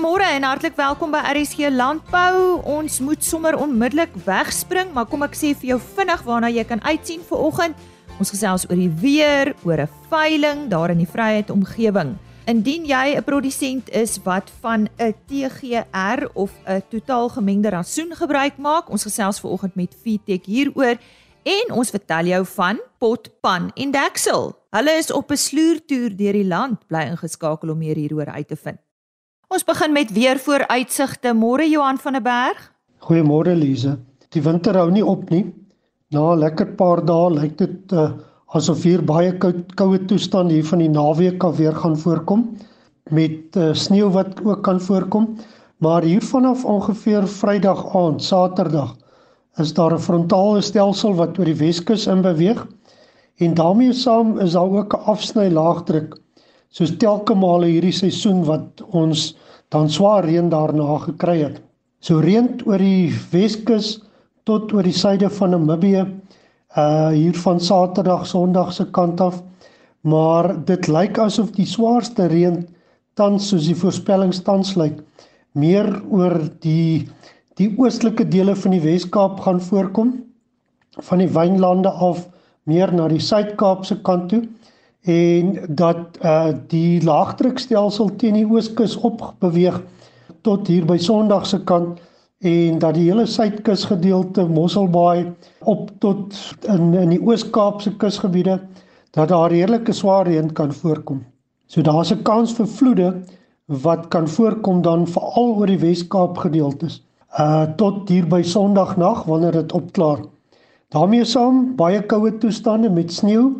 Goeiemôre en hartlik welkom by RSG Landbou. Ons moet sommer onmiddellik wegspring, maar kom ek sê vir jou vinnig waarna jy kan uitsien vir oggend. Ons gesels oor die weer, oor 'n veiling daar in die Vryheid omgewing. Indien jy 'n produsent is wat van 'n TGR of 'n totaal gemengde rasoen gebruik maak, ons gesels ver oggend met Vitek hieroor en ons vertel jou van pot, pan en deksel. Hulle is op 'n sloertoer deur die land, bly ingeskakel om meer hieroor uit te vind. Ons begin met weer vooruitsigte. Môre Johan van der Berg. Goeiemôre Lize. Die winter hou nie op nie. Na 'n lekker paar dae lyk dit uh, asof hier baie koud koue toestande hier van die naweek af weer gaan voorkom met uh, sneeu wat ook kan voorkom. Maar hier vanaf ongeveer Vrydag aand, Saterdag, is daar 'n frontale stelsel wat oor die Weskus in beweeg en daarmee saam is daar ook 'n afsny laagdruk soos telke male hierdie seisoen wat ons dan swaar reën daarna gekry het. So reën oor die Weskus tot oor die suide van Namibië uh hier van Saterdag Sondag se kant af. Maar dit lyk asof die swaarste reën tans soos die voorspelling tans lyk meer oor die die oostelike dele van die Wes-Kaap gaan voorkom van die wynlande af meer na die Suid-Kaap se kant toe en dat uh die laagdrukstelsel teen die ooskus opbeweeg tot hier by Sondag se kant en dat die hele suidkus gedeelte Mosselbaai op tot in in die Oos-Kaapse kusgebiede dat daar redelike swaar reën kan voorkom. So daar's 'n kans vir vloede wat kan voorkom dan veral oor die Wes-Kaap gedeeltes. Uh tot hier by Sondagnag wanneer dit opklaar. daarmee saam baie koue toestande met sneeu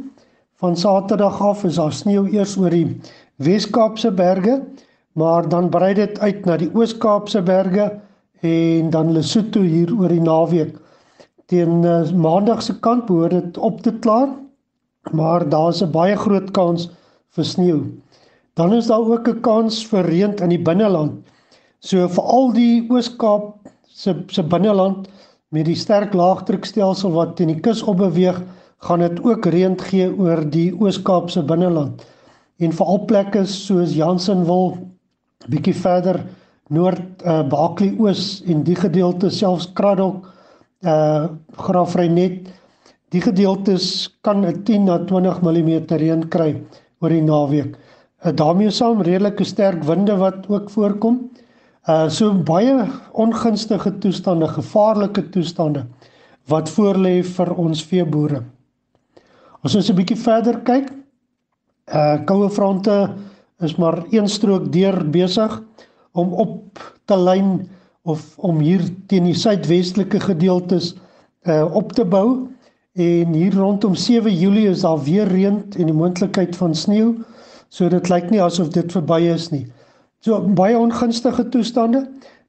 van Saterdag af is daar sneeu eers oor die Wes-Kaapse berge, maar dan brei dit uit na die Oos-Kaapse berge en dan Lesotho hier oor die naweek. Teen uh, Maandag se kant behoort dit op te klaar, maar daar's 'n baie groot kans vir sneeu. Dan is daar ook 'n kans vir reën in die binneland. So vir al die Oos-Kaap se se binneland met die sterk laagdrukstelsel wat teen die kus opbeweeg, gaan dit ook reën gee oor die Oos-Kaapse binneland en veral plekke soos Jansenwil bietjie verder noord uh, Baaklie Oos en die gedeelte selfs Kraddock uh eh, Graafrenet die gedeeltes kan 'n 10 na 20 mm reën kry oor die naweek. Uh, daarmee saam redelike sterk winde wat ook voorkom. Uh so baie ongunstige toestande, gevaarlike toestande wat voorlê vir ons veeboere. As ons 'n bietjie verder kyk, uh koue fronte is maar een strook deur besig om op te lyn of om hier teen die suidwestelike gedeeltes uh op te bou en hier rondom 7 Julie is daar weer reën en die moontlikheid van sneeu. So dit lyk nie asof dit verby is nie. So baie ongunstige toestande.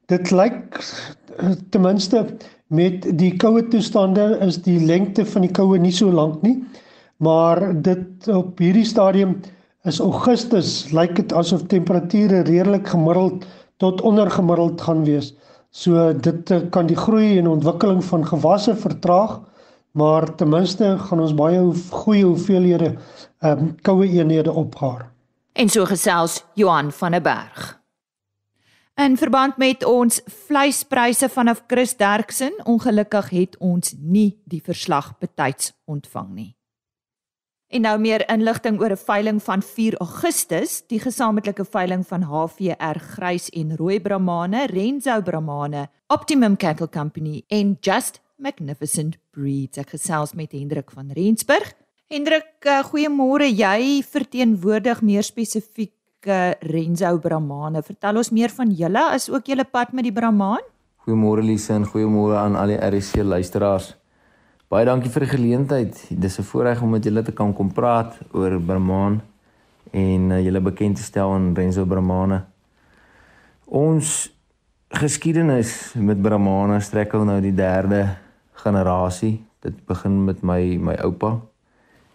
Dit lyk uh, ten minste met die koue toestande is die lengte van die koue nie so lank nie maar dit op hierdie stadium is Augustus lyk dit asof temperature redelik gemiddeld tot ondergemiddeld gaan wees. So dit eh, kan die groei en ontwikkeling van gewasse vertraag, maar ten minste gaan ons baie goeie hoeveelhede ehm um, koue eenhede opgaar. En so gesels Johan van der Berg. In verband met ons vleispryse vanaf Chris Derksen, ongelukkig het ons nie die verslag betyds ontvang nie. En nou meer inligting oor 'n veiling van 4 Augustus, die gesamentlike veiling van HVR grys en rooi Brahmane, Renzo Brahmane, Optimum Cattle Company en Just Magnificent Breeds. Ek gesels met Hendrik van Rensburg. Hendrik, uh, goeiemôre. Jy verteenwoordig meer spesifiek uh, Renzo Brahmane. Vertel ons meer van julle as ook julle pad met die Brahman. Goeiemôre Lise en goeiemôre aan al die RC luisteraars. Baie dankie vir die geleentheid. Dis 'n voorreg om met julle te kan kom praat oor Brahman en uh, julle bekend te stel aan Renzo Brahmane. Ons geskiedenis met Brahmane strek al nou die derde generasie. Dit begin met my my oupa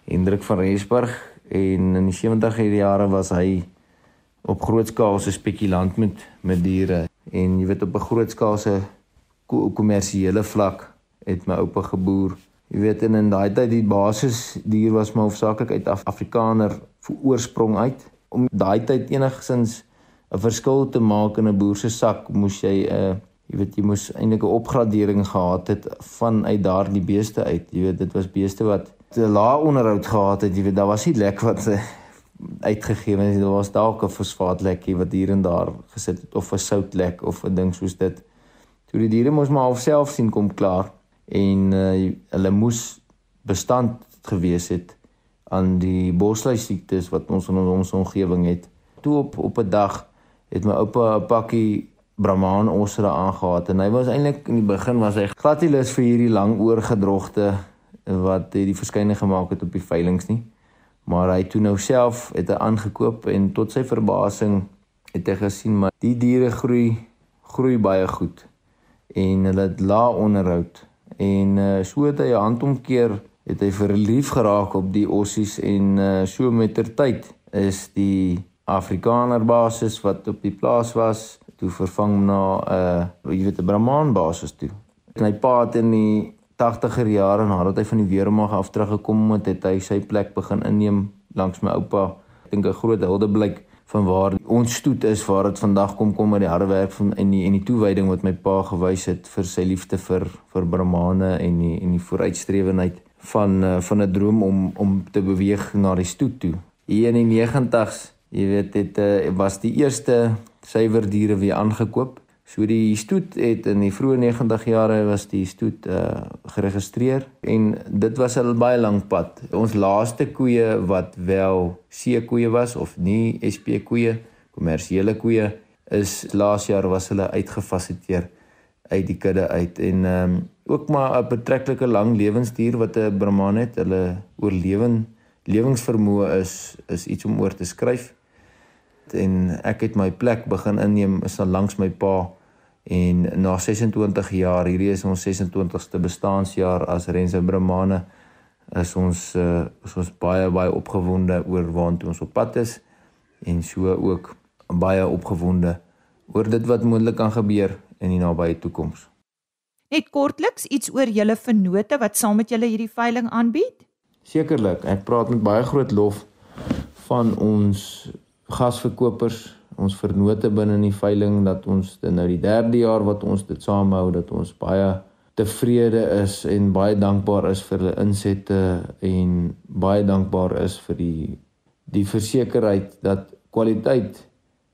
Hendrik van Rensburg en in die 70er jare was hy op groot skaal se spekulant met met diere en jy weet op 'n groot skaal se kommersiële vlak het my oupa geboer Jy weet en in daai tyd die basis dier was maar hoofsaaklik uit Af Afrikaner oorsprong uit om daai tyd enigsins 'n verskil te maak in 'n boer se sak, moes jy 'n uh, jy weet jy moes eintlik 'n opgradering gehad het vanuit daardie beeste uit. Jy weet dit was beeste wat te lae onderhoud gehad het. Jy weet daar was nie lek wat uh, uitgegee het. Daar was dalk 'n fosfaatlekkie wat hier en daar gesit het of 'n soutlek of 'n ding soos dit. Toe die diere mos maar alself sien kom klaar en uh, hulle moes bestand gewees het aan die bosluis siektes wat ons in ons omgewing het. Toe op op 'n dag het my oupa 'n pakkie Brahman osra aangehaat en hy was eintlik in die begin was hy glad nie lus vir hierdie lang oorgedrogte wat die verskyning gemaak het op die veilinge nie. Maar hy toe nou self het hy aangekoop en tot sy verbasing het hy gesien maar die diere groei groei baie goed en hulle het lae onderhoud en uh, so het hy 'n handomkeer het hy verlief geraak op die ossies en uh, so met ter tyd is die Afrikaner basis wat op die plaas was toe vervang na 'n uh, jy weet 'n Brahman basis toe. En hy pa het in die 80er jare nadat hy van die weermag af teruggekom het, het hy sy plek begin inneem langs my oupa. Ek dink 'n groot huldeblyk van waar ons stoet is waar dit vandag kom kom met die harde werk van en die en die toewyding wat my pa gewys het vir sy liefde vir vir Brahmane en die en die vooruitstrewendheid van uh, van 'n droom om om te beweeg na die stoet toe. Hier in die 90's, jy weet dit uh, was die eerste suiwer diere weer aangekoop. So die stoet het in die vroeë 90 jare was die stoet uh, geregistreer en dit was 'n baie lang pad. Ons laaste koeie wat wel C koeie was of nie SP koeie, kommersiële koeie is laas jaar was hulle uitgefasiliteer uit die kudde uit en ehm um, ook maar 'n betreklike lang lewensduur wat 'n Brahman het. Hulle oorlewing lewingsvermoë is is iets om oor te skryf. En ek het my plek begin inneem is al langs my pa en na 26 jaar, hierdie is ons 26ste bestaanjaar as Rense Brahmane is ons uh, is ons baie baie opgewonde oor waartoe ons op pad is en so ook baie opgewonde oor dit wat moontlik kan gebeur in die nabye toekoms. Net kortliks iets oor julle vennote wat saam met julle hierdie veiling aanbied? Sekerlik, ek praat met baie groot lof van ons gasverkopers, ons vennote binne in die veiling dat ons dit nou die derde jaar wat ons dit saamhou dat ons baie tevrede is en baie dankbaar is vir hulle insette en baie dankbaar is vir die die versekerheid dat kwaliteit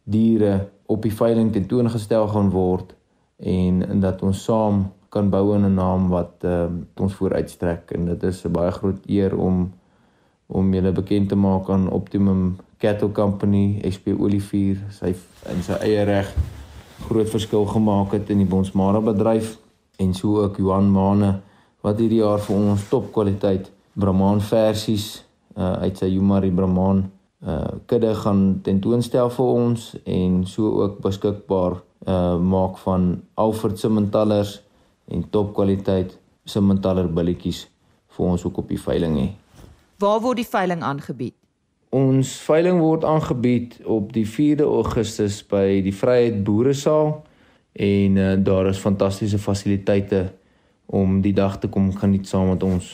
diere op die veiling tentoongestel gaan word en dat ons saam kan bou in 'n naam wat uh, ons vooruitstrek. En dit is 'n baie groot eer om om julle bekend te maak aan Optimum Cattle Company, SP Olivier, sy in sy eie reg groot verskil gemaak het in die Bonsmara bedryf en so ook Johan Mane wat hierdie jaar vir ons topkwaliteit Brahman versies uh, uit sy Yumari Brahman uh, kudde gaan tentoonstel vir ons en so ook beskikbaar uh, maak van Alfred se mentallers en topkwaliteit Simmentaler billetjies vir ons ook op die veiling hê. Waar word die veiling aangebied? Ons veiling word aangebied op die 4de Augustus by die Vryheid Boeresaal en uh, daar is fantastiese fasiliteite om die dag te kom geniet saam met ons.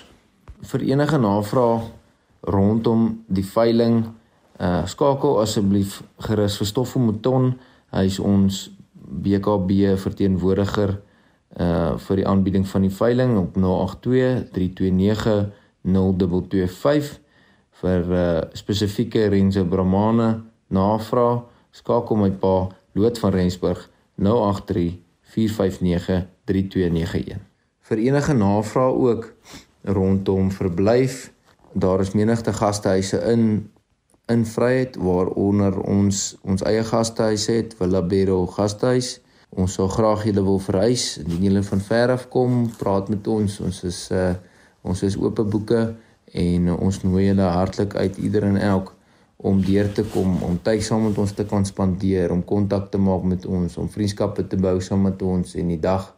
Vir enige navrae rondom die veiling, uh, skakel asseblief gerus vir Stoffel Mouton. Hy is ons BKB verteenwoordiger uh vir die aanbieding van die veiling op 082 329 0225 vir uh spesifieke Renze Brahmane navraag skakel my pa Loot van Rensburg 083 459 3291 vir enige navraag ook rondom verblyf daar is menigte gastehuise in in Vryheid waaronder ons ons eie gastehuis het Villa Bero gastehuis Ons sou graag julle wil verhuis. Indien julle van ver af kom, praat met ons. Ons is uh ons is oop boeke en ons nooi julle hartlik uit ieder en elk om deur te kom, om tyd saam met ons te kan spandeer, om kontak te maak met ons, om vriendskappe te bou saam met ons en die dag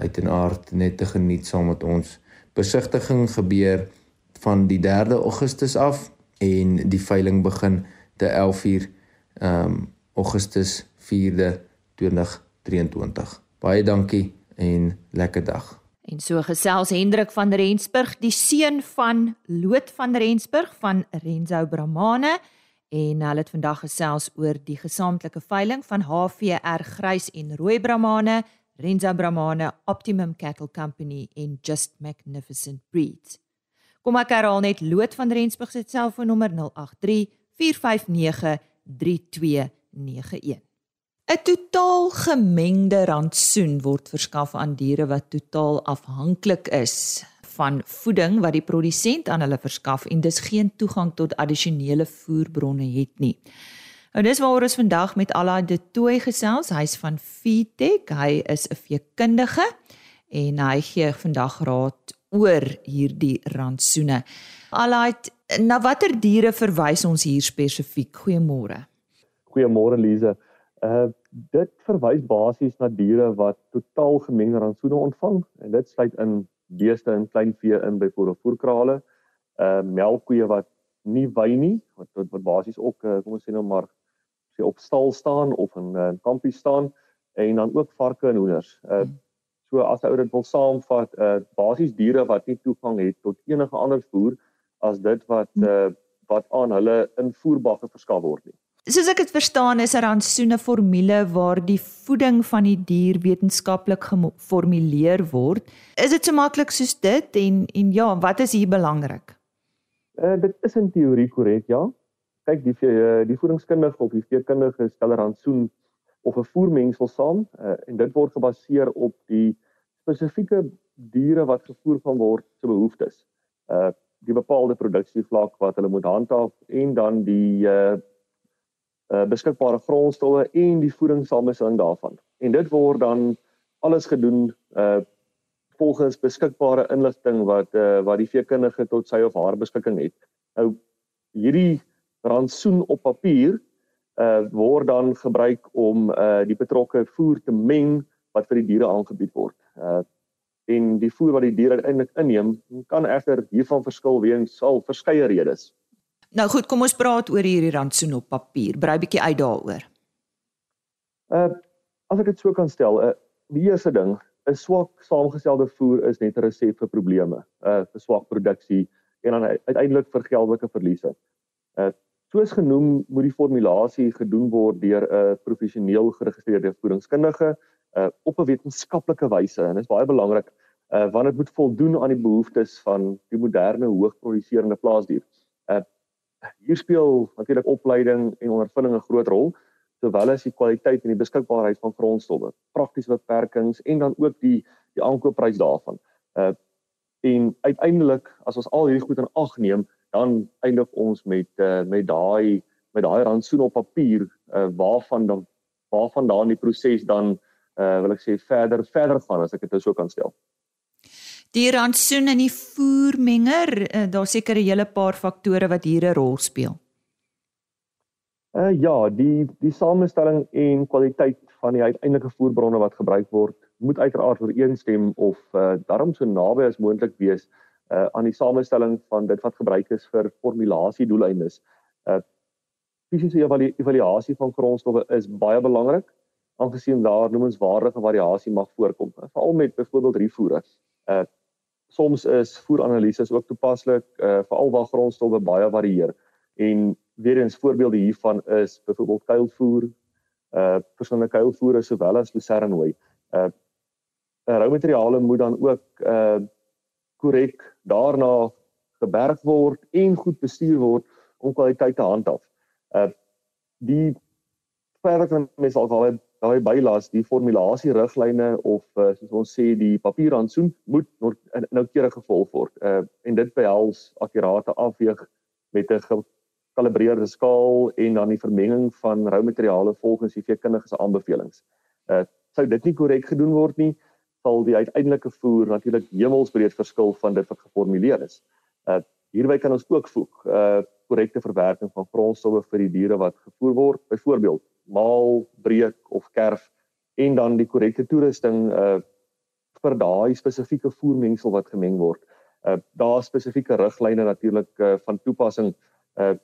uit en aard net te geniet saam met ons. Besigtiging gebeur van die 3de Augustus af en die veiling begin te 11:00 um Augustus 4de 20 23. Baie dankie en lekker dag. En so gesels Hendrik van Rensburg, die seun van Loot van Rensburg van Renzo Bramane en hulle het vandag gesels oor die gesamentlike veiling van HVR grys en rooi bramane, Renza Bramane, Optimum Cattle Company en Just Magnificent Breeds. Kom ek herhaal net Loot van Rensburg se selfoonnommer 083 459 3291. 'n Totaal gemengde rantsoen word verskaf aan diere wat totaal afhanklik is van voeding wat die produsent aan hulle verskaf en dis geen toegang tot addisionele voerbronne het nie. Nou dis waaroor ons vandag met Alla de Tooi gesels. Hy's van Feedtech. Hy is 'n veekundige en hy gee vandag raad oor hierdie rantsoene. Alla, na watter diere verwys ons hier spesifiek? Goeiemôre. Goeiemôre Lize. Uh dit verwys basies na diere wat totaal gemengde rantsoene ontvang en dit sluit in beeste en kleinvee in byvoorbeeld voerkrale, uh melkkoeie wat nie wy nie, wat wat, wat basies ook uh, kom ons sê nou maar sê op stal staan of in 'n uh, kampie staan en dan ook varke en hoenders. Uh so as ou dit wil saamvat, uh basies diere wat nie toegang het tot enige ander voer as dit wat uh wat aan hulle invoerbakke verskaf word nie. Soos ek dit verstaan is 'n rantsoene formule waar die voeding van die dier wetenskaplik geformuleer word. Is dit so maklik soos dit en en ja, wat is hier belangrik? Uh dit is in teorie korrek, ja. Kyk, die uh, die voedingskundige of die veekundige stel 'n rantsoen of 'n voermengsel saam uh, en dit word gebaseer op die spesifieke diere wat gevoer gaan word se behoeftes. Uh die bepaalde produksievlak wat hulle moet handhaaf en dan die uh uh, beskikbare grondstowwe en die voedingssamestelling daarvan. En dit word dan alles gedoen uh volgens beskikbare inligting wat uh wat die veekundige tot sy of haar beskikking het. Nou hierdie rantsoen op papier uh word dan gebruik om uh die betrokke voer te meng wat vir die diere aangebied word. Uh en die voer wat die diere eintlik inneem kan egter hiervan verskil weens al verskeie redes. Nou goed, kom ons praat oor hierdie rantsoen op papier. Brei bietjie uit daaroor. Uh as ek dit so kan stel, 'n uh, die eerste ding, 'n swak saamgestelde voer is net 'n resep vir probleme. Uh vir swak produksie en dan uiteindelik vir geldelike verliese. Uh soos genoem, moet die formulasie gedoen word deur 'n uh, professioneel geregistreerde voedingskundige uh op 'n wetenskaplike wyse en dit is baie belangrik uh want dit moet voldoen aan die behoeftes van die moderne hoogproduserende plaasdier. Uh hier speel natuurlik opleiding en ondervinding 'n groot rol sowel as die kwaliteit en die beskikbaarheid van grondstowwe, praktiese beperkings en dan ook die die aankoopprys daarvan. Uh en uiteindelik as ons al hierdie goed in ag neem, dan eindig ons met uh met daai met daai rantsoen op papier uh waarvan dan waarvan daan die proses dan uh wil ek sê verder verder gaan as ek dit nou so kan stel. Die rantsoen en die voermenger, uh, daar seker 'n hele paar faktore wat hier 'n rol speel. Uh ja, die die samestelling en kwaliteit van die uiteindelike voerbronne wat gebruik word, moet uiteraard ooreenstem of uh daarom so naby as moontlik wees uh aan die samestelling van dit wat gebruik is vir formulasie doeleindes. Uh fisiese evaluasie van grondstowwe is baie belangrik aangesien daar noemenswaardige variasie mag voorkom, veral met byvoorbeeld rifoere. Uh soms is voeranalises ook toepaslik uh, veral waar grondstowwe baie varieer. En weer eens voorbeelde hiervan is byvoorbeeld kuilvoer, uh verskillende kuilvoere sowel as lucerne. Uh roumateriale moet dan ook uh korrek daarna geberg word en goed bestuur word om kwaliteit te handhaaf. Uh die verder kan mens al al daai bylaas die formulasie riglyne of uh, soos ons sê die papierrantsoen moet noukeurig gevolg word. Uh en dit behels akkurate afweeg met 'n gekalibreerde skaal en dan die vermenging van roumateriale volgens die veekundige se aanbevelings. Uh sou dit nie korrek gedoen word nie, sal die uiteindelike voer natuurlik hemelsbreed verskil van dit wat geformuleer is. Uh hierby kan ons ook voeg uh korrekte verwerking van grondstowwe vir die diere wat gevoer word, byvoorbeeld maal, breek of kerf en dan die korrekte toerusting uh vir daai spesifieke voermengsel wat gemeng word. Uh daar spesifieke riglyne natuurlik uh, van toepassing uh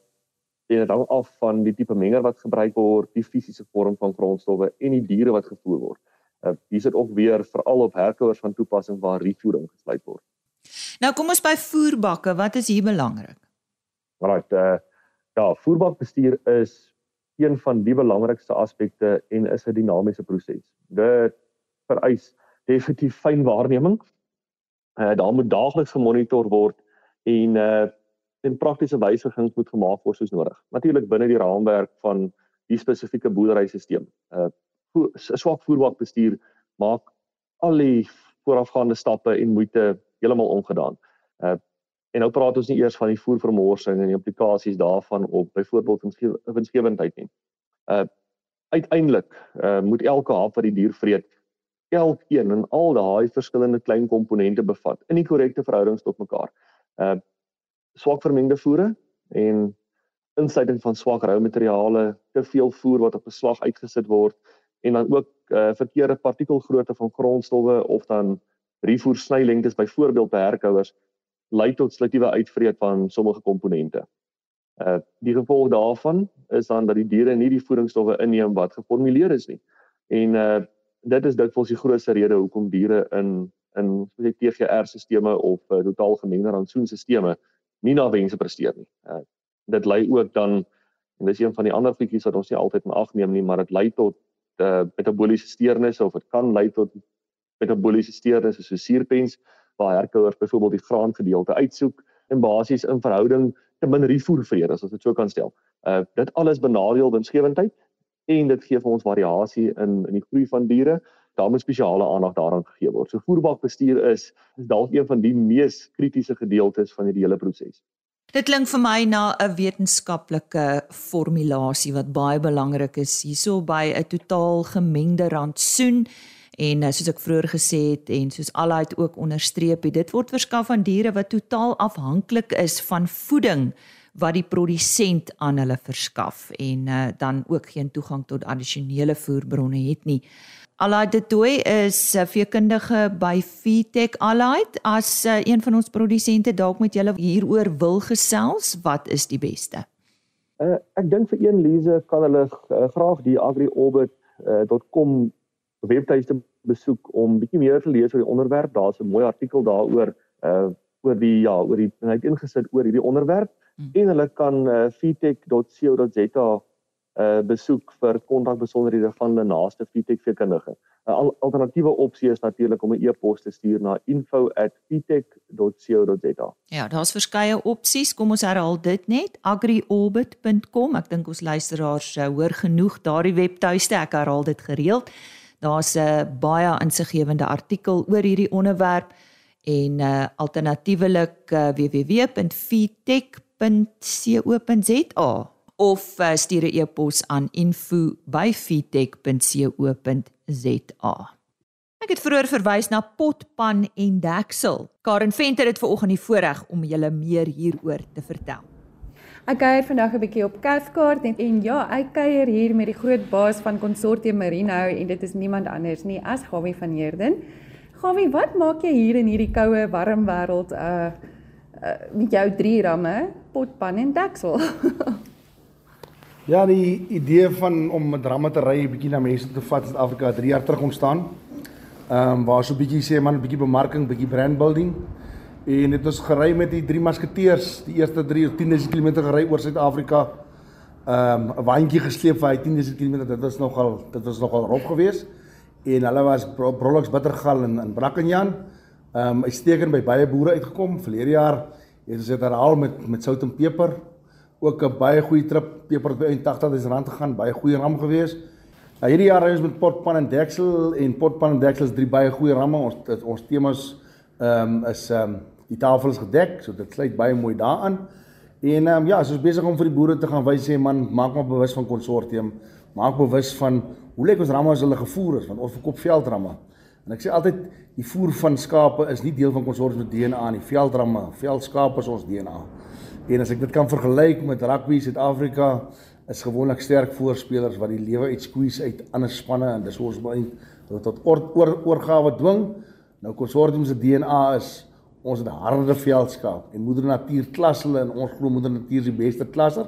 en dit hang af van die tipe menger wat gebruik word, die fisiese vorm van grondstowwe en die diere wat gevoer word. Uh hier sit ook weer veral op herkouers van toepassing waar revoeding gesluit word. Nou kom ons by voerbakke, wat is hier belangrik? Right, uh ja, voerbakbestuur is een van die belangrikste aspekte en is 'n dinamiese proses. Dit vereis definitief fyn waarneming. Uh daar moet daagliks gemonitor word en uh en praktiese wysigings moet gemaak word soos nodig. Natuurlik binne die raamwerk van die spesifieke boerderysisteem. Uh 'n swak voerbakbestuur maak al die voorafgaande stappe en moeite heeltemal ongedaan. Uh En nou praat ons nie eers van die voervermorsing en die implikasies daarvan op byvoorbeeld winsgewendheid nie. Uh uiteindelik uh moet elke hap wat die dier vreet elkeen en al daai verskillende klein komponente bevat in die korrekte verhoudings tot mekaar. Uh swak vermengde voere en insluiting van swak rou materiale, te veel voer wat op 'n slag uitgesit word en dan ook uh verkeerde partikelgrootte van grondstowwe of dan refoer snylengtes byvoorbeeld by herkouers lei tot selektiewe uitvreet van sommige komponente. Uh die gevolg daarvan is dan dat die diere nie die voedingsstowwe inneem wat geformuleer is nie. En uh dit is dikwels die grootste rede hoekom diere in in soos TGR-stelsels of uh, totaal gemengde rantsoenstelsels nie na wense presteer nie. Uh dit lei ook dan en dis een van die ander goedjies wat ons nie altyd in ag neem nie, maar dit lei tot uh metaboliese steurnisse of dit kan lei tot metaboliese steurnisse soos suurpens waar herkouers byvoorbeeld die graangedeelte uitsoek en basies in verhouding te min refoer vreet as ons dit so kan stel. Uh dit alles benadeel winsgewendheid en dit gee vir ons variasie in in die groei van diere. Daar moet spesiale aandag daaraan gegee word. So voerbakbestuur is is dalk een van die mees kritiese gedeeltes van hierdie hele proses. Dit klink vir my na 'n wetenskaplike formulasie wat baie belangrik is hierso by 'n totaal gemengde rantsoen en eh, soos ek vroeër gesê het en soos alheid ook onderstreep het dit word verskaf aan diere wat totaal afhanklik is van voeding wat die produsent aan hulle verskaf en uh, dan ook geen toegang tot addisionele voerbronne het nie. Allied de Tooi is 'n uh, veekundige by Feedtech Allied as uh, een van ons produsente dalk met julle hieroor wil gesels, wat is die beste? Uh, ek dink vir een Lize kan hulle uh, graag die agriorbit.com uh, webtuiste besoek om bietjie meer te lees oor die onderwerp. Daar's 'n mooi artikel daaroor uh oor die ja, oor die hy het ingesit oor hierdie onderwerp hmm. en hulle kan uh feedtech.co.za uh besoek vir kontakbesonderhede van hulle naaste feedtech veekundige. 'n al, Alternatiewe opsie is natuurlik om 'n e-pos te stuur na info@feedtech.co.za. Ja, daar's verskeie opsies. Kom ons herhaal dit net: agriorbit.com. Ek dink ons luisteraars uh, hoor genoeg daardie webtuiste. Ek herhaal dit gereeld. Daar's 'n baie insiggewende artikel oor hierdie onderwerp en uh alternatiewelik uh, www.feedtech.co.za of uh, stuur 'n e-pos aan info@feedtech.co.za. Ek het vroeër verwys na potpan en deksel. Karen Venter het ver oggend die voorreg om julle meer hieroor te vertel. Ek kuier vandag 'n bietjie op Cathcart en, en ja, ek kuier hier met die groot baas van Consortium Merino en dit is niemand anders nie as Gawie van Heerden. Gawie, wat maak jy hier in hierdie koue, warm wêreld uh, uh met jou drie ramme, potpan en deksel? ja, die idee van om met ramme te ry 'n bietjie na mense te vat in Suid-Afrika 3 jaar terug ontstaan. Ehm um, waar so 'n bietjie sê man, 'n bietjie bemarking, bietjie brand building. En dit ons gery met die drie masketeers, die eerste 3 of 10000 km gery oor Suid-Afrika. Ehm um, 'n waandjie gesleep vir hy 10000 km. Dit was nogal dit was nogal rof geweest. En hulle was Brolux Bittergal in in Brackenjan. Ehm um, steek by baie boere uitgekom. Verlede jaar het ons dit herhaal met met sout en peper. Ook 'n baie goeie trip. Peper het by 80000 rand gegaan. Baie goeie ram geweest. Nou hierdie jaar ry ons met potpan en deksel en potpan en deksel is drie baie goeie ramme. Ons ons temas ehm um, is ehm um, die tafel is gedek, so dit sluit baie mooi daaraan. En ehm um, ja, ons is besig om vir die boere te gaan wys sê man, maak maar bewus van konsortium, maak bewus van hoe lyk ons ramme as hulle gevoer is, want ons verkoop veldramme. En ek sê altyd die voer van skape is nie deel van konsortium se DNA nie. Veldramme, velskape is ons DNA. En as ek dit kan vergelyk met rugby Suid-Afrika is gewoonlik sterk voorspelers wat die lewe uit squeeze uit ander spanne en dis ons baie tot oor, oorgawe dwing. Nou konsortium se DNA is ons het 'n harde veldskaap en moeder natuur klas hulle en ons glo moeder natuur is die beste klasser.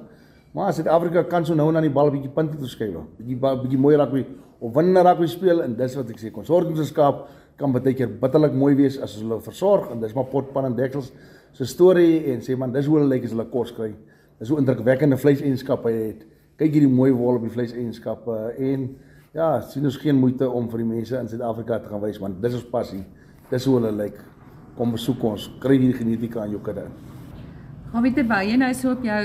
Maar Suid-Afrika kan so nou en dan die bal 'n bietjie punte toeskuif. Bietjie bietjie mooi rugby of wen rugby speel en dis wat ek sê konsortium se skaap kan baie keer bitterlik mooi wees as hulle versorg en dis maar potpan en deksels se storie en sê man dis hoe hulle lyk as hulle kos kry. so indrukwekkende vleiseienskappe het. Kyk hierdie mooi wol op die vleiseienskappe en ja, sien ons geen moeite om vir die mense in Suid-Afrika te gaan wys want dis ons passie. Dis hoe hulle lyk. Kom besoek ons, kry hierdie genetika aan jou kudde. Gaan weet terwyl jy nou so op jou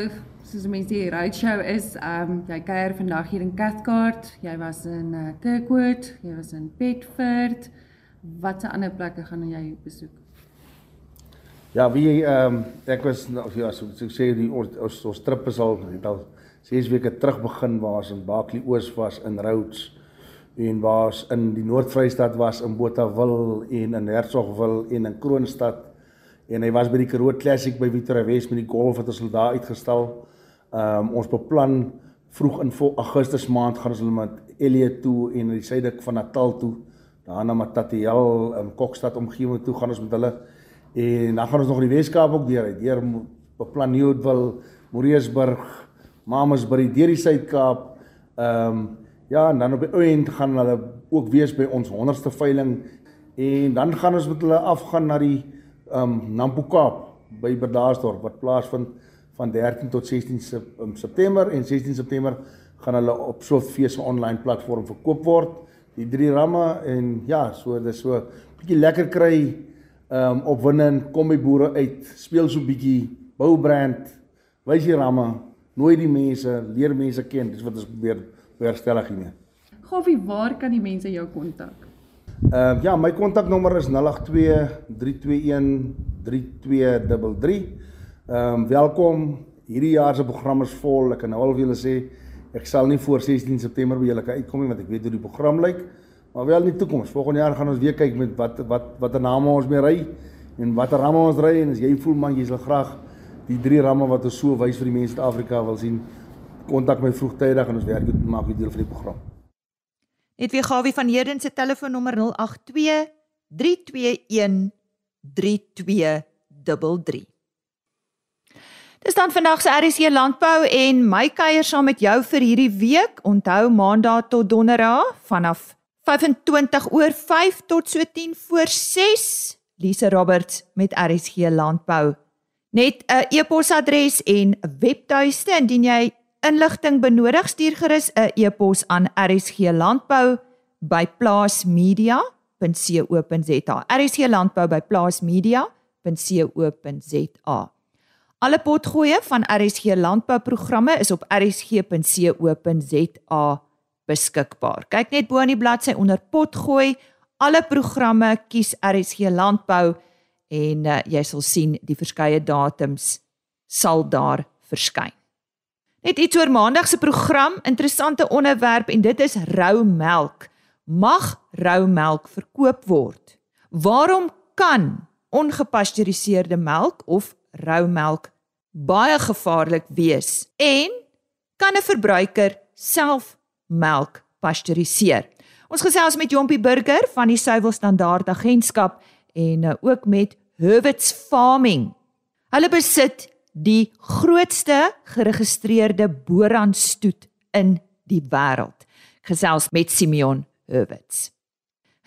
soos mense die roadshow is, ehm um, jy kuier vandag hier in Cathcart, jy was in uh, Kirkwood, jy was in Bedford. Watse ander plekke gaan jy besoek? Ja, wie ehm um, ek was nou ja, so, so sê die ons ons trip is al het al 6 weke terug begin waar ons in Baaklie Oos was in Rhodes en waar ons in die Noord-Vrystaat was in Botawil en in Hertsgwil en in Kroonstad en hy was by die Karoo Classic by Victoria West met die golf wat ons al daar uitgestal. Ehm um, ons beplan vroeg in Augustus maand gaan ons hulle met Elliot toe en die suidelike van Natal toe, daarna Matatiel in Kokstad omgewing toe gaan ons met hulle En dan gaan ons nog in die Weskaap ook deur uit. Deur beplan Nieuwdwil, Moreesburg, Mamasbury, deur die Suid-Kaap. Ehm um, ja, en dan op die einde gaan hulle ook wees by ons 100ste veiling en dan gaan ons met hulle afgaan na die ehm um, Nampo Kaap by Berdaarsdorp wat plaasvind van 13 tot 16 ehm, September en 16 September gaan hulle op Softfees se online platform verkoop word. Die drie ramme en ja, so dis so 'n bietjie lekker kry ehm um, opwindend, kom by boere uit, speel so bietjie, bou brand, wys die ramme, nooi die mense, leer mense ken, dis wat ons probeer herstellig hiermee. Gawie, waar kan die mense jou kontak? Ehm uh, ja, my kontaknommer is 082 321 3233. Ehm um, welkom. Hierdie jaar se program is vol. Ek kan nou al vir julle sê ek sal nie voor 16 September by julle kan uitkom nie want ek weet hoe die program lyk. Maar wel in die toekoms. Volgende jaar gaan ons weer kyk met wat wat watter name ons mee ry en watter ramme ons ry en as jy voel man jy sal graag die drie ramme wat ons so wys vir die mense in Afrika wil sien, kontak my vroegtydig en ons werk dit maak dit deel van die program. Net weer Gawie van Heerden se telefoonnommer 082 321 3233. Dis dan vandag se RC Landbou en my kuier saam met jou vir hierdie week. Onthou maandag tot donderdag vanaf 25 oor 5 tot so 10 voor 6. Lise Roberts met RSG Landbou. Net 'n e-posadres en webtuiste indien jy inligting benodig, stuur gerus 'n e-pos aan rsglandbou@plaasmedia.co.za. RSG Landbou by plaasmedia.co.za. Alle potgoeie van RSG Landbou programme is op rsg.co.za beskikbaar. Kyk net bo aan die bladsy onder potgooi. Alle programme kies RSG Landbou en uh, jy sal sien die verskeie datums sal daar verskyn. Net iets oor maandag se program, interessante onderwerp en dit is rou melk. Mag rou melk verkoop word? Waarom kan ongepasteuriseerde melk of rou melk baie gevaarlik wees? En kan 'n verbruiker self melk pasteuriseer. Ons gesels met Jompie Burger van die Suiwel Standaard Agentskap en uh, ook met Herwitz Farming. Hulle besit die grootste geregistreerde boerandstoet in die wêreld. Gesels met Simeon Herwitz.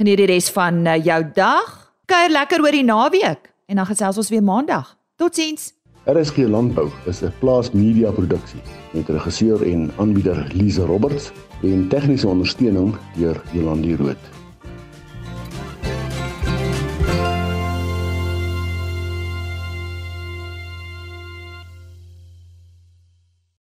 En hierdie res van uh, jou dag, kuier lekker oor die naweek en dan gesels ons weer maandag. Totsiens. RSG Landbou is 'n plaas media produksie met regisseur en aanbieder Lize Roberts en tegniese ondersteuning deur Jolande Rooi.